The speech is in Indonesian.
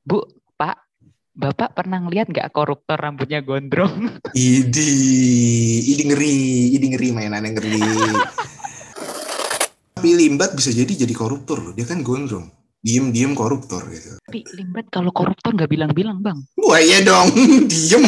Bu, Pak, Bapak pernah ngeliat nggak koruptor rambutnya gondrong? Idi, idi ngeri, idi ngeri mainannya ngeri. Tapi Limbat bisa jadi jadi koruptor loh, dia kan gondrong. Diem-diem koruptor gitu. Tapi Limbat kalau koruptor nggak bilang-bilang, Bang. Wah iya dong, diem.